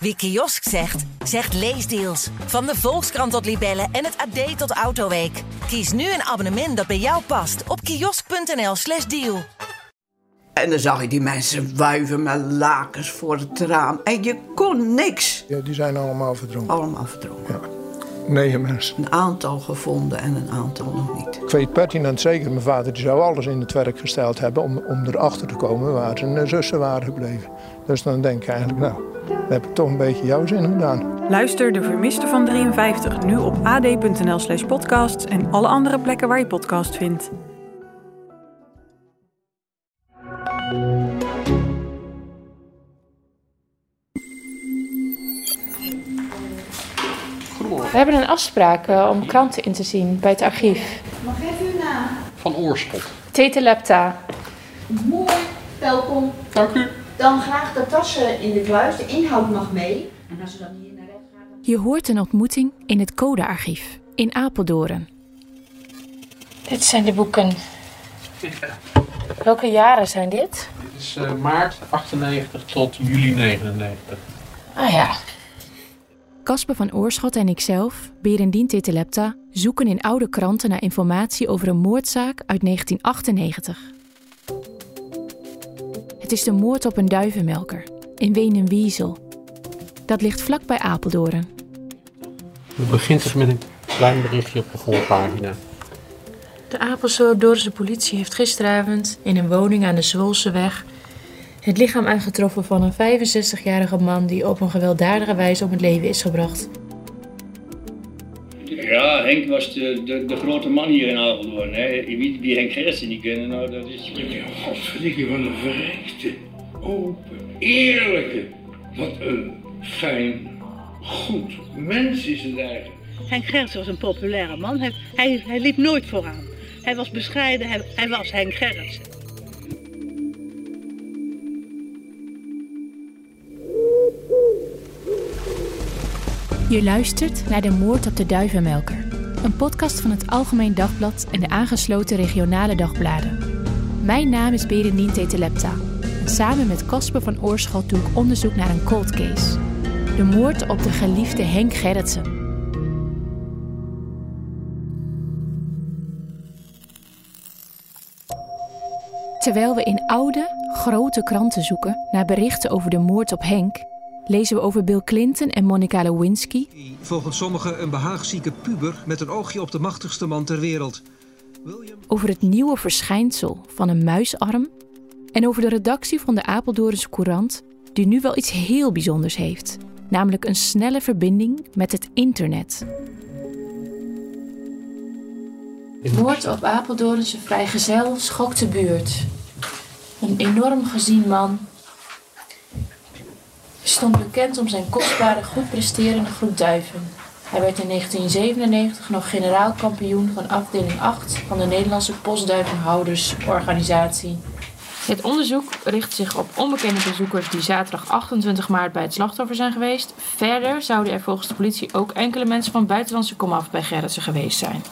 Wie kiosk zegt, zegt leesdeals. Van de Volkskrant tot Libellen en het AD tot Autoweek. Kies nu een abonnement dat bij jou past op kiosk.nl/slash deal. En dan zag je die mensen wuiven met lakens voor het raam. En je kon niks. Ja, die zijn allemaal verdronken. Allemaal verdronken. Ja. Negen mensen. Een aantal gevonden en een aantal nog niet. Ik weet pertinent zeker, mijn vader die zou alles in het werk gesteld hebben om, om erachter te komen waar zijn zussen waren gebleven. Dus dan denk ik eigenlijk, nou, dan heb ik toch een beetje jouw zin gedaan. Luister De Vermiste van 53 nu op ad.nl slash podcasts en alle andere plekken waar je podcast vindt. We hebben een afspraak eh, om kranten in te zien bij het archief. Mag even uw naam? Van Oorschot. Tete Lepta. Mooi, welkom. Dank u. Dan graag de tassen in de kluis. De inhoud mag mee. En als u dan hier naar rechts gaat... Dan... Je hoort een ontmoeting in het codearchief in Apeldoorn. Dit zijn de boeken. Welke jaren zijn dit? Dit is uh, maart 98 tot juli 99. Ah ja. Casper van Oorschot en ikzelf, Berendien Tetelepta, zoeken in oude kranten naar informatie over een moordzaak uit 1998. Het is de moord op een duivenmelker in Wenenwiesel. Dat ligt vlakbij Apeldoorn. We begint het met een klein berichtje op de voorpagina. De Apeldoornse politie heeft gisteravond in een woning aan de Zwolseweg het lichaam aangetroffen van een 65-jarige man die op een gewelddadige wijze om het leven is gebracht. Ja, Henk was de, de, de grote man hier in Apeldoorn. Hè. Wie, wie Henk Gerritsen niet kennen, nou dat is... Godverdikke van een verrekte, open, eerlijke. Wat een fijn, goed mens is het eigenlijk. Henk Gerritsen was een populaire man. Hij, hij, hij liep nooit vooraan. Hij was bescheiden, hij, hij was Henk Gerritsen. Je luistert naar De Moord op de Duivenmelker. Een podcast van het Algemeen Dagblad en de aangesloten regionale dagbladen. Mijn naam is Berendien Tetelepta. En samen met Casper van Oorschot doe ik onderzoek naar een cold case. De moord op de geliefde Henk Gerritsen. Terwijl we in oude, grote kranten zoeken naar berichten over de moord op Henk, lezen we over Bill Clinton en Monica Lewinsky. Volgens sommigen een behaagzieke puber met een oogje op de machtigste man ter wereld. William... Over het nieuwe verschijnsel van een muisarm. En over de redactie van de Apeldoornse Courant, die nu wel iets heel bijzonders heeft. Namelijk een snelle verbinding met het internet. Moord op Apeldoornse vrijgezel schokt de buurt. Een enorm gezien man stond bekend om zijn kostbare, goed presterende groep duiven. Hij werd in 1997 nog generaal kampioen van afdeling 8 van de Nederlandse Postduivenhoudersorganisatie. Het onderzoek richt zich op onbekende bezoekers die zaterdag 28 maart bij het slachtoffer zijn geweest. Verder zouden er volgens de politie ook enkele mensen van buitenlandse komaf bij Gerritsen geweest zijn.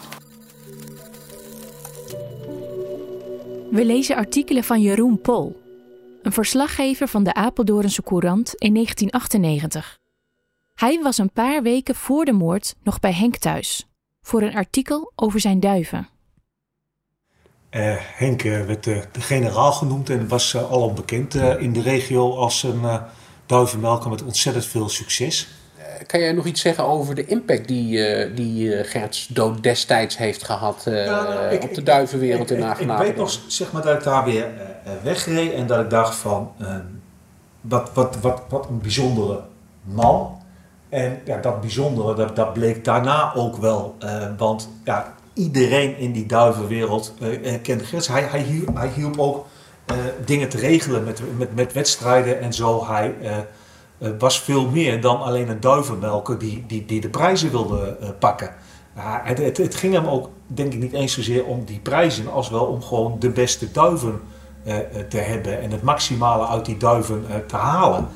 We lezen artikelen van Jeroen Pol, een verslaggever van de Apeldoornse Courant in 1998. Hij was een paar weken voor de moord nog bij Henk thuis voor een artikel over zijn duiven. Uh, Henk uh, werd uh, de generaal genoemd en was al bekend in de regio als een duivenmelker met ontzettend veel succes. Kan jij nog iets zeggen over de impact die, die Gerts dood destijds heeft gehad nou, ik, op de duivenwereld ik, in Hagenaar? Ik weet nog zeg maar, dat ik daar weer wegreed en dat ik dacht van wat, wat, wat, wat een bijzondere man. En ja, dat bijzondere, dat, dat bleek daarna ook wel. Uh, want ja, iedereen in die duivenwereld uh, kende Gerts. Hij, hij, hielp, hij hielp ook uh, dingen te regelen met, met, met wedstrijden en zo. Hij was veel meer dan alleen een duivenmelker die, die, die de prijzen wilde pakken. Het, het, het, ging hem ook, denk ik, niet eens zozeer om die prijzen, als wel om gewoon de beste duiven te hebben en het maximale uit die duiven te halen.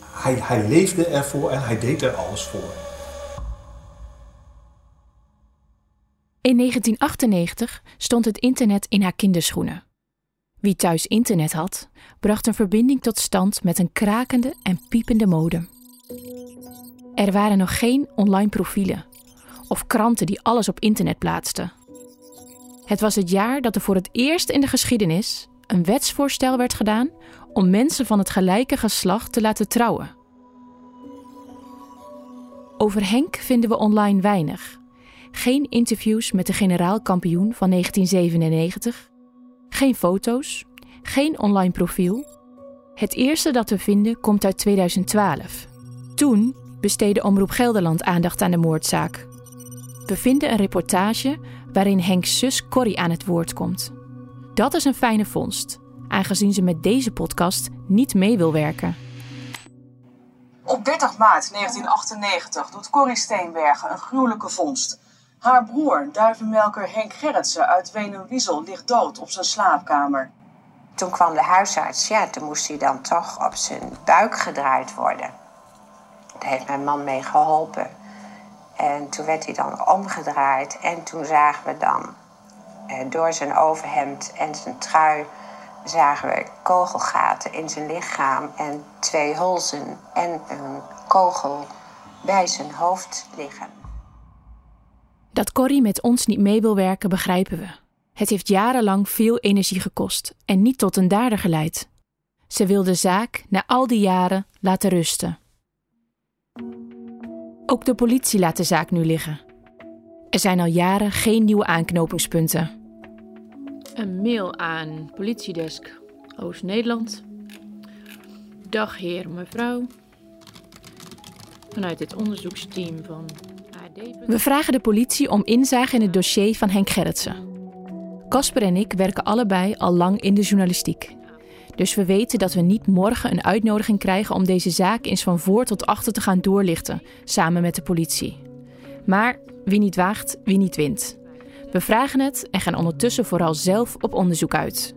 Hij, hij leefde ervoor en hij deed er alles voor. In 1998 stond het internet in haar kinderschoenen. Wie thuis internet had, bracht een verbinding tot stand met een krakende en piepende modem. Er waren nog geen online profielen of kranten die alles op internet plaatsten. Het was het jaar dat er voor het eerst in de geschiedenis een wetsvoorstel werd gedaan om mensen van het gelijke geslacht te laten trouwen. Over Henk vinden we online weinig. Geen interviews met de generaal kampioen van 1997, geen foto's, geen online profiel. Het eerste dat we vinden komt uit 2012. Toen besteedde Omroep Gelderland aandacht aan de moordzaak. We vinden een reportage waarin Henks zus Corrie aan het woord komt. Dat is een fijne vondst, aangezien ze met deze podcast niet mee wil werken. Op 30 maart 1998 doet Corrie Steenbergen een gruwelijke vondst. Haar broer, duivenmelker Henk Gerritsen uit Wenum-Wiesel, ligt dood op zijn slaapkamer. Toen kwam de huisarts, ja, toen moest hij dan toch op zijn buik gedraaid worden. Daar heeft mijn man mee geholpen. En toen werd hij dan omgedraaid en toen zagen we dan eh, door zijn overhemd en zijn trui zagen we kogelgaten in zijn lichaam en twee hulzen en een kogel bij zijn hoofd liggen. Dat Corrie met ons niet mee wil werken, begrijpen we. Het heeft jarenlang veel energie gekost en niet tot een dader geleid. Ze wil de zaak na al die jaren laten rusten. Ook de politie laat de zaak nu liggen. Er zijn al jaren geen nieuwe aanknopingspunten. Een mail aan politiedesk Oost-Nederland. Dag heer mevrouw. Vanuit het onderzoeksteam van. We vragen de politie om inzage in het dossier van Henk Gerritsen. Casper en ik werken allebei al lang in de journalistiek. Dus we weten dat we niet morgen een uitnodiging krijgen om deze zaak eens van voor tot achter te gaan doorlichten, samen met de politie. Maar wie niet waagt, wie niet wint. We vragen het en gaan ondertussen vooral zelf op onderzoek uit.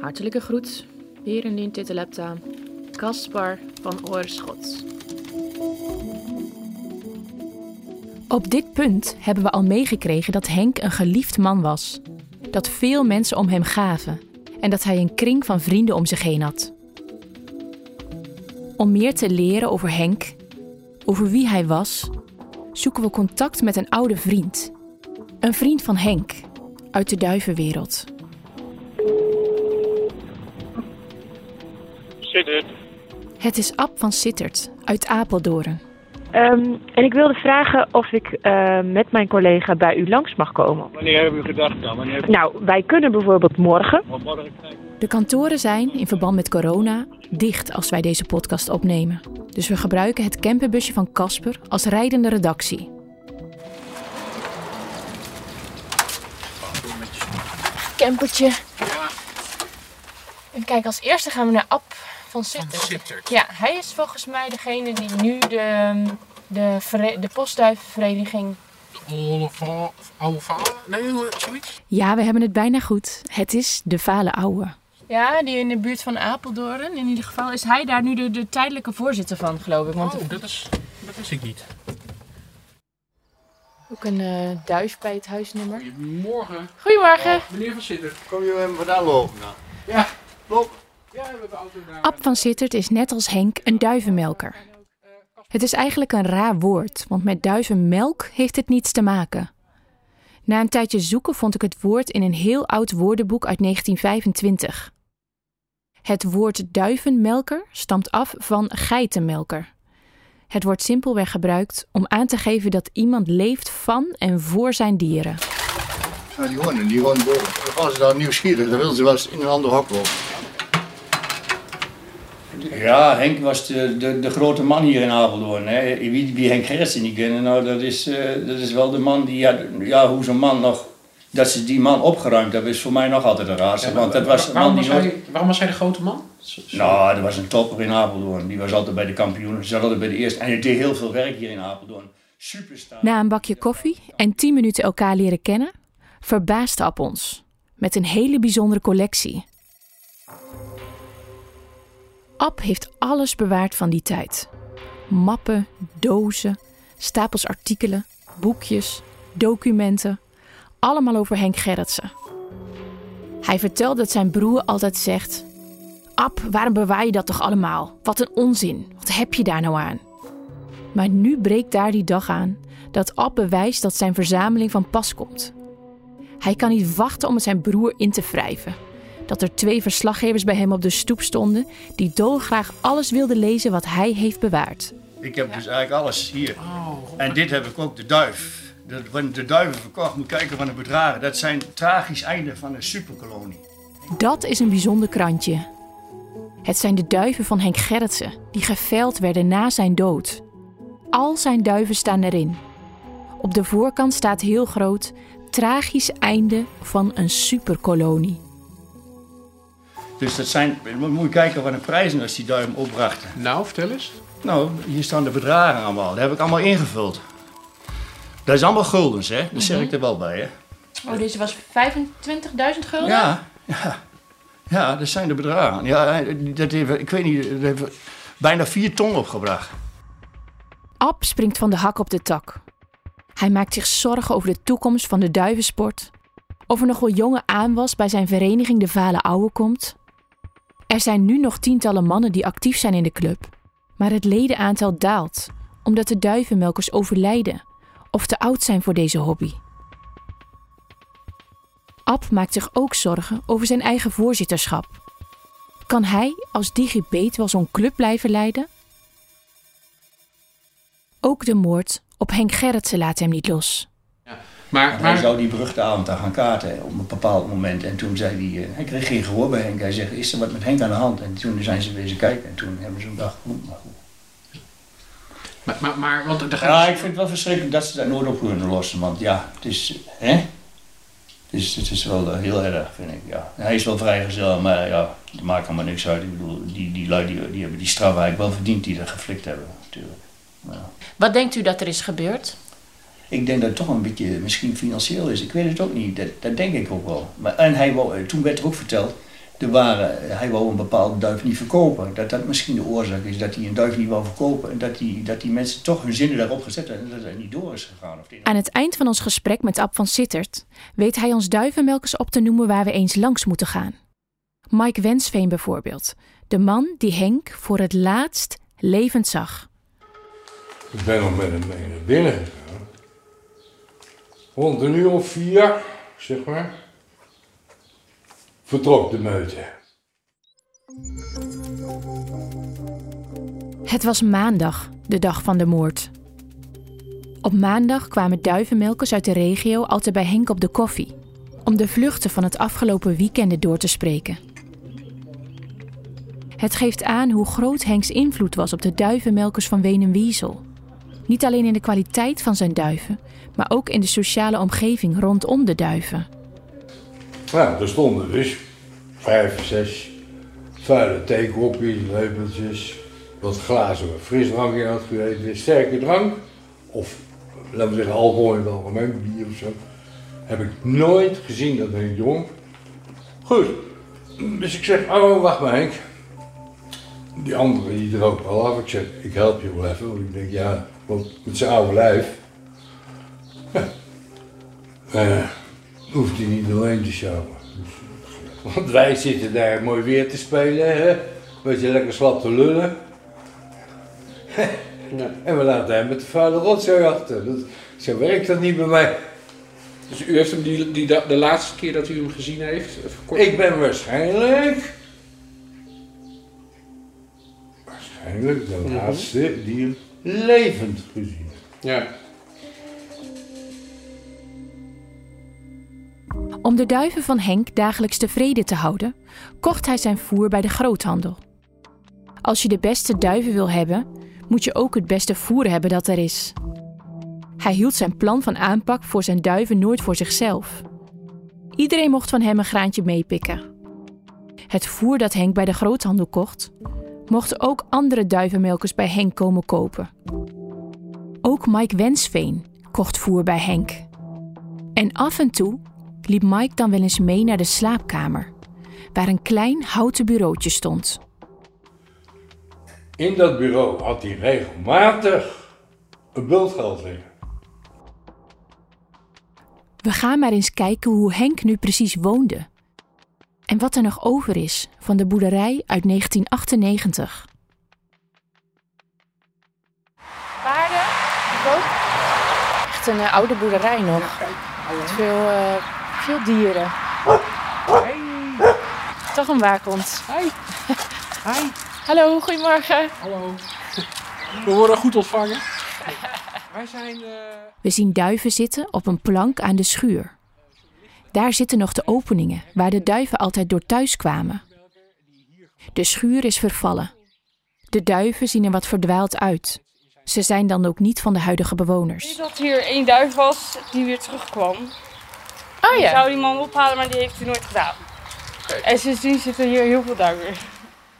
Hartelijke groet, Berendien Titelepta, Caspar van Oorschot. Op dit punt hebben we al meegekregen dat Henk een geliefd man was. Dat veel mensen om hem gaven en dat hij een kring van vrienden om zich heen had. Om meer te leren over Henk, over wie hij was, zoeken we contact met een oude vriend. Een vriend van Henk, uit de duivenwereld. Sittert. Het is Ab van Sittert, uit Apeldoorn. Um, en ik wilde vragen of ik uh, met mijn collega bij u langs mag komen. Wanneer hebben u gedacht dan? Wanneer... Nou, wij kunnen bijvoorbeeld morgen. morgen De kantoren zijn, in verband met corona, dicht als wij deze podcast opnemen. Dus we gebruiken het camperbusje van Casper als rijdende redactie. Campertje. En kijk, als eerste gaan we naar Ab van Sittert. Van Sittert. Ja, hij is volgens mij degene die nu de, de, de postduivenvereniging... Oude va- oude vader? Nee, zoiets? Ja, we hebben het bijna goed. Het is de Vale Ouwe. Ja, die in de buurt van Apeldoorn. In ieder geval is hij daar nu de, de tijdelijke voorzitter van, geloof ik. Want Oh, dat is, dat wist ik niet. ook een eh, duif bij het huisnummer. Goedemorgen. Goedemorgen. Meneer Van Sittert. Kom je hem vandaan lopen? Nou. Ja. Loop. Ab van Sittert is net als Henk een duivenmelker. Het is eigenlijk een raar woord, want met duivenmelk heeft het niets te maken. Na een tijdje zoeken vond ik het woord in een heel oud woordenboek uit 1925. Het woord duivenmelker stamt af van geitenmelker. Het wordt simpelweg gebruikt om aan te geven dat iemand leeft van en voor zijn dieren. Ja, die honden, die honden gaan ze daar nieuwsgierig, dan willen ze wel eens in een ander hok lopen. Ja, Henk was de, de, de grote man hier in Apeldoorn. Hè. Wie, wie Henk Gerritsen niet kennen, nou, dat, is, eh, dat is wel de man die, ja, ja, hoe zo'n man nog, dat ze die man opgeruimd hebben, is voor mij nog altijd een raarste. Ja, want dat was een waarom, man was nooit... hij, waarom was hij de grote man? Nou, dat was een topper in Apeldoorn. Die was altijd bij de kampioenen, zat altijd bij de eerste. En hij deed heel veel werk hier in Apeldoorn. Superstar. Na een bakje koffie en 10 minuten elkaar leren kennen, verbaasde Ab ons met een hele bijzondere collectie. Ab heeft alles bewaard van die tijd: mappen, dozen, stapels artikelen, boekjes, documenten, allemaal over Henk Gerritsen. Hij vertelt dat zijn broer altijd zegt: Ab, waarom bewaar je dat toch allemaal? Wat een onzin. Wat heb je daar nou aan? Maar nu breekt daar die dag aan dat Ab bewijst dat zijn verzameling van pas komt. Hij kan niet wachten om het zijn broer in te wrijven. Dat er twee verslaggevers bij hem op de stoep stonden die dolgraag alles wilden lezen wat hij heeft bewaard. Ik heb dus eigenlijk alles hier. En dit heb ik ook, de duif. De, wanneer de duiven verkocht, moet kijken van de bedragen. Dat zijn tragisch einde van een superkolonie. Dat is een bijzonder krantje. Het zijn de duiven van Henk Gerritsen, die geveld werden na zijn dood. Al zijn duiven staan erin. Op de voorkant staat heel groot: tragisch einde van een superkolonie. Dus dat zijn, moet je kijken wat een prijzen als die duiven opbrachten. Nou, vertel eens. Nou, hier staan de bedragen allemaal. Dat heb ik allemaal ingevuld. Dat is allemaal guldens, hè? Dat zeg ik er wel bij, hè? Oh, deze was 25.000 gulden? Ja, ja. Ja, dat zijn de bedragen. Ja, dat heeft, ik weet niet, dat heeft bijna 4 ton opgebracht. Ab springt van de hak op de tak. Hij maakt zich zorgen over de toekomst van de duivensport. Of er nog wel jonge aanwas bij zijn vereniging De Vale Ouwe komt. Er zijn nu nog tientallen mannen die actief zijn in de club. Maar het ledenaantal daalt omdat de duivenmelkers overlijden of te oud zijn voor deze hobby. Ab maakt zich ook zorgen over zijn eigen voorzitterschap. Kan hij als digibeet wel zo'n club blijven leiden? Ook de moord op Henk Gerritsen laat hem niet los. Maar, Hij zou die beruchte daar gaan kaarten op een bepaald moment. En toen zei hij, uh, hij kreeg geen gehoor bij Henk. Hij zegt, is er wat met Henk aan de hand? En toen zijn ze wezen kijken. En toen hebben ze een dag goed, maar goed. Maar, maar, maar want er Ja, ik vind het wel verschrikkelijk dat ze dat nooit op kunnen lossen. Want ja, het is, hè? Het is, het is wel heel erg, vind ik, ja. Hij is wel vrijgezel, maar ja, dat maakt allemaal niks uit. Ik bedoel, die, die lui die, die hebben die straf eigenlijk wel verdiend die er geflikt hebben, natuurlijk. Ja. Wat denkt u dat er is gebeurd? Ik denk dat het toch een beetje misschien financieel is. Ik weet het ook niet. Dat, dat denk ik ook wel. Maar, en hij wou, toen werd er ook verteld, er waren, hij wou een bepaalde duif niet verkopen. Dat dat misschien de oorzaak is dat hij een duif niet wou verkopen. En dat die, dat die mensen toch hun zinnen daarop gezet hebben en dat het niet door is gegaan. Of Aan het eind van ons gesprek met Ab van Sittert weet hij ons duivenmelkers op te noemen waar we eens langs moeten gaan. Mike Wensveen bijvoorbeeld. De man die Henk voor het laatst levend zag. Ik ben nog met hem mee naar binnen gegaan. Rond een uur of vier, zeg maar, vertrok de meute. Het was maandag, de dag van de moord. Op maandag kwamen duivenmelkers uit de regio altijd bij Henk op de koffie. Om de vluchten van het afgelopen weekenden door te spreken. Het geeft aan hoe groot Henks invloed was op de duivenmelkers van Wenenwiesel. Niet alleen in de kwaliteit van zijn duiven, maar ook in de sociale omgeving rondom de duiven. Nou, er stonden dus vijf, zes vuile theekopjes, lepeltjes, wat glazen waar frisdrank in had gegeten, sterke drank, of laten we zeggen alcohol in het algemeen, bier of zo. Heb ik nooit gezien dat Henk dronk. Goed, dus ik zeg, oh wacht maar Henk. Die andere die er ook wel af. Ik zeg, ik help je wel even, want ik denk, ja, want met zijn oude lijf. Ja. Eh, hoeft hij niet alleen te sjouwen. Want wij zitten daar mooi weer te spelen, hè? Beetje lekker slap te lullen. En we laten hem met de vuile rotzooi achter. Dat, zo werkt dat niet bij mij. Dus u heeft hem die, die, de laatste keer dat u hem gezien heeft? Kort... Ik ben waarschijnlijk. De laatste die hem levend gezien. Ja. Om de duiven van Henk dagelijks tevreden te houden, kocht hij zijn voer bij de groothandel. Als je de beste duiven wil hebben, moet je ook het beste voer hebben dat er is. Hij hield zijn plan van aanpak voor zijn duiven nooit voor zichzelf. Iedereen mocht van hem een graantje meepikken. Het voer dat Henk bij de groothandel kocht, mochten ook andere duivenmelkers bij Henk komen kopen. Ook Mike Wensveen kocht voer bij Henk. En af en toe liep Mike dan wel eens mee naar de slaapkamer, waar een klein houten bureautje stond. In dat bureau had hij regelmatig een bultgeld liggen. We gaan maar eens kijken hoe Henk nu precies woonde. En wat er nog over is van de boerderij uit 1998. Paarden, ook. Echt een eh, oude boerderij nog. Met veel, eh, veel dieren. Toch een waakhond. Hi. Hi. Hallo, goedemorgen. Hallo. We worden goed ontvangen. Wij zijn... eh, We zien duiven zitten op een plank aan de schuur. Daar zitten nog de openingen waar de duiven altijd door thuis kwamen. De schuur is vervallen. De duiven zien er wat verdwaald uit. Ze zijn dan ook niet van de huidige bewoners. dat hier één duif was die weer terugkwam. Oh Ik ja. zou die man ophalen, maar die heeft hij nooit gedaan. En sindsdien zitten hier heel veel duiven.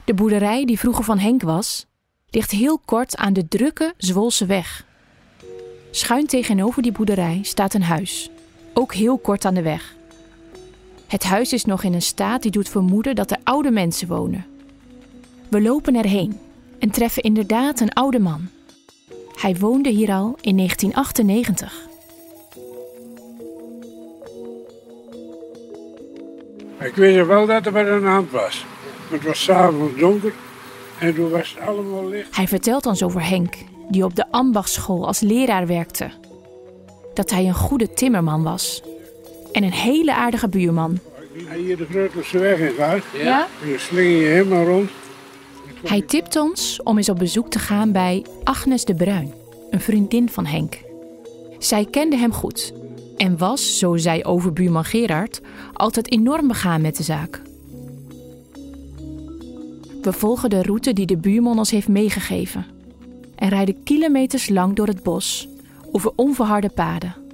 De boerderij die vroeger van Henk was, ligt heel kort aan de drukke Zwolse weg. Schuin tegenover die boerderij staat een huis, ook heel kort aan de weg. Het huis is nog in een staat die doet vermoeden dat er oude mensen wonen. We lopen erheen en treffen inderdaad een oude man. Hij woonde hier al in 1998. Ik weet wel dat er wat aan de hand was. Het was s'avonds donker en toen was het allemaal licht. Hij vertelt ons over Henk, die op de ambachtsschool als leraar werkte. Dat hij een goede timmerman was. En een hele aardige buurman. Hier de Greutelse weg in gaat. Ja? Sling je helemaal rond. Hij tipt ons om eens op bezoek te gaan bij Agnes de Bruin, een vriendin van Henk. Zij kende hem goed en was, zo zei overbuurman Gerard, altijd enorm begaan met de zaak. We volgen de route die de buurman ons heeft meegegeven en rijden kilometers lang door het bos over onverharde paden.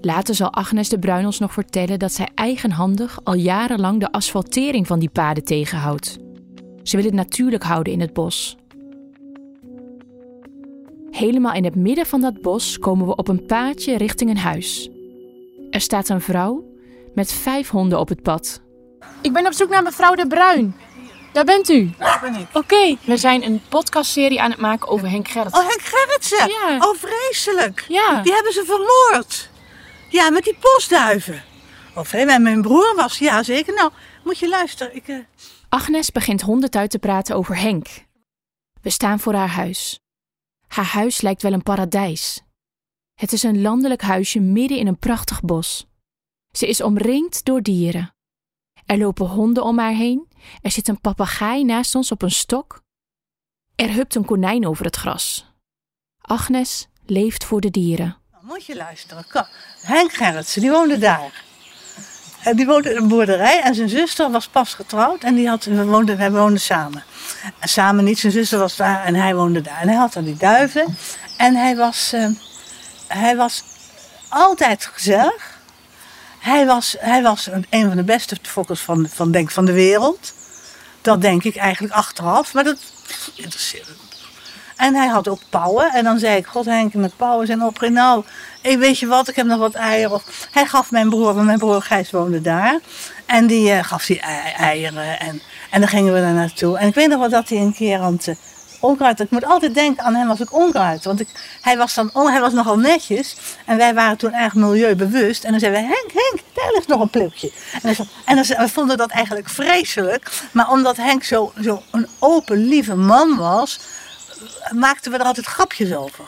Later zal Agnes de Bruin ons nog vertellen dat zij eigenhandig al jarenlang de asfaltering van die paden tegenhoudt. Ze wil het natuurlijk houden in het bos. Helemaal in het midden van dat bos komen we op een paadje richting een huis. Er staat een vrouw met vijf honden op het pad. Ik ben op zoek naar mevrouw de Bruin. Daar bent u. Daar ben ik. Oké, we zijn een podcastserie aan het maken over Henk Gerrit. Oh, Henk Gerritsen. Ja. Oh, vreselijk. Ja. Die hebben ze vermoord. Ja, met die postduiven. Oh, vreemd. En mijn broer was, ja zeker. Nou, moet je luisteren. Ik, eh, Agnes begint honderd te praten over Henk. We staan voor haar huis. Haar huis lijkt wel een paradijs. Het is een landelijk huisje midden in een prachtig bos. Ze is omringd door dieren. Er lopen honden om haar heen. Er zit een papegaai naast ons op een stok. Er hupt een konijn over het gras. Agnes leeft voor de dieren. Moet je luisteren. Henk Gerritsen, die woonde daar. En die woonde in een boerderij en zijn zuster was pas getrouwd en die had, we woonden, wij woonden samen. En samen niet, zijn zuster was daar en hij woonde daar. En hij had dan die duiven en hij was, eh, hij was altijd gezellig. Hij was, hij was een van de beste fokkers van, van, denk, van de wereld. Dat denk ik eigenlijk achteraf, maar dat interesseerde me. En hij had ook pauwen. En dan zei ik, god Henk, met pauwen zijn opgericht. Nou, hey, weet je wat, ik heb nog wat eieren. Hij gaf mijn broer, want mijn broer Gijs woonde daar. En die eh, gaf die ei- eieren. En, en dan gingen we daar naartoe. En ik weet nog wel dat hij een keer aan het eh, onkruid... Ik moet altijd denken aan hem als ik onkruid. Want ik, hij, was dan, on- hij was nogal netjes. En wij waren toen erg milieubewust. En dan zeiden we, Henk, Henk, daar ligt nog een plukje. En, en dan, we vonden dat eigenlijk vreselijk. Maar omdat Henk zo, zo een open, lieve man was maakten we er altijd grapjes over.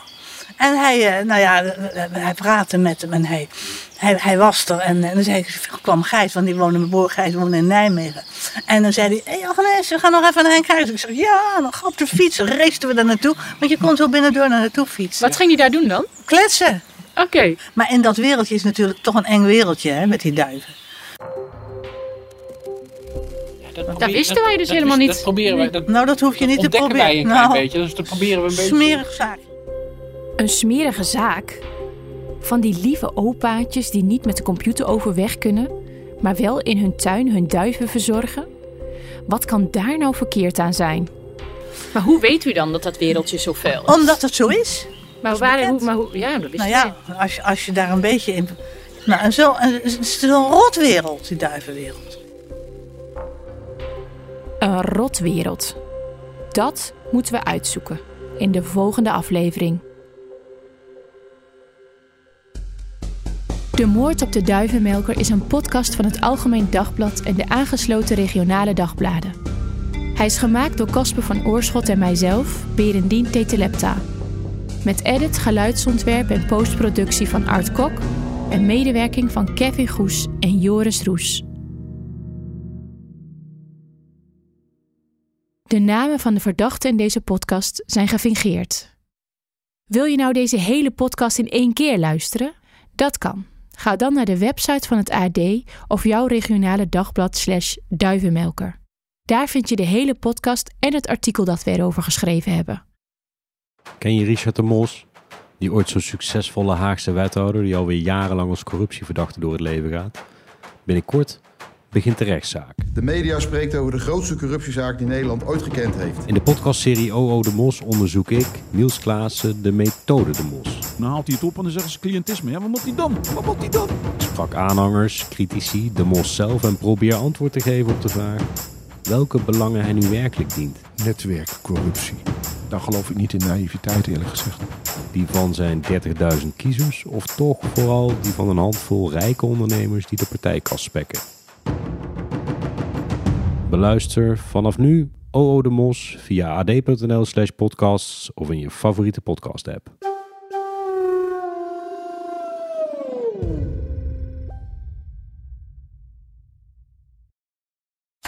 En hij, eh, nou ja, hij praatte met hem en hij, hij, hij was er. En, dan zei ik, kwam Gijs, want die woonde, mijn broer Gijs woonde in Nijmegen. En dan zei hij, hé hey Agnes, we gaan nog even naar Henk Gijs. Ik zeg, ja, nog op de fiets. Dan raceten we daar naartoe. Want je kon zo binnendoor naar naartoe fietsen. Wat ging hij daar doen dan? Kletsen. Oké. Maar in dat wereldje is natuurlijk toch een eng wereldje, hè, met die duiven. Dat wisten wij dus helemaal niet. Dat proberen wij. Dat nou, dat hoef je niet te ontdekken proberen. wij een klein Nou, beetje. Dus dat proberen we een beetje. Smerig zaak. Een smerige zaak? Van die lieve opaatjes die niet met de computer overweg kunnen, maar wel in hun tuin hun duiven verzorgen? Wat kan daar nou verkeerd aan zijn? Maar hoe weet u dan dat dat wereldje zo fel is? Omdat het zo is. Maar, waar, hoe, maar hoe, ja, dat wist Nou ik ja, als je, als je daar een beetje in. Nou, en zo, en het is een rotwereld, die duivenwereld. Een rotwereld. Dat moeten we uitzoeken in de volgende aflevering. De Moord op de Duivenmelker is een podcast van het Algemeen Dagblad en de aangesloten regionale dagbladen. Hij is gemaakt door Casper van Oorschot en mijzelf, Berendien Tetelepta. Met edit, geluidsontwerp en postproductie van Art Kok en medewerking van Kevin Goes en Joris Roes. De namen van de verdachten in deze podcast zijn gefingeerd. Wil je nou deze hele podcast in één keer luisteren? Dat kan. Ga dan naar de website van het AD of jouw regionale dagblad slash duivenmelker. Daar vind je de hele podcast en het artikel dat we erover geschreven hebben. Ken je Richard de Mos? Die ooit zo'n succesvolle Haagse wethouder die alweer jarenlang als corruptieverdachte door het leven gaat. Binnenkort begint de rechtszaak. De media spreekt over de grootste corruptiezaak die Nederland ooit gekend heeft. In de podcastserie OO de Mos onderzoek ik, Niels Klaassen, de methode de Mos. Dan haalt hij het op en dan zeggen ze cliëntisme. Ja, wat moet hij dan? Wat moet hij dan? Ik sprak aanhangers, critici, de Mos zelf en probeer antwoord te geven op de vraag welke belangen hij nu werkelijk dient. Netwerkcorruptie. Daar geloof ik niet in naïviteit eerlijk gezegd. Die van zijn 30.000 kiezers of toch vooral die van een handvol rijke ondernemers die de partijkast spekken. Beluister vanaf nu OO de Mos via ad.nl slash podcasts of in je favoriete podcast app.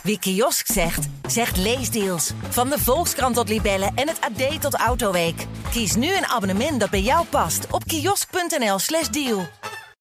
Wie kiosk zegt, zegt leesdeals. Van de Volkskrant tot Libellen en het AD tot Autoweek. Kies nu een abonnement dat bij jou past op kiosk.nl/slash deal.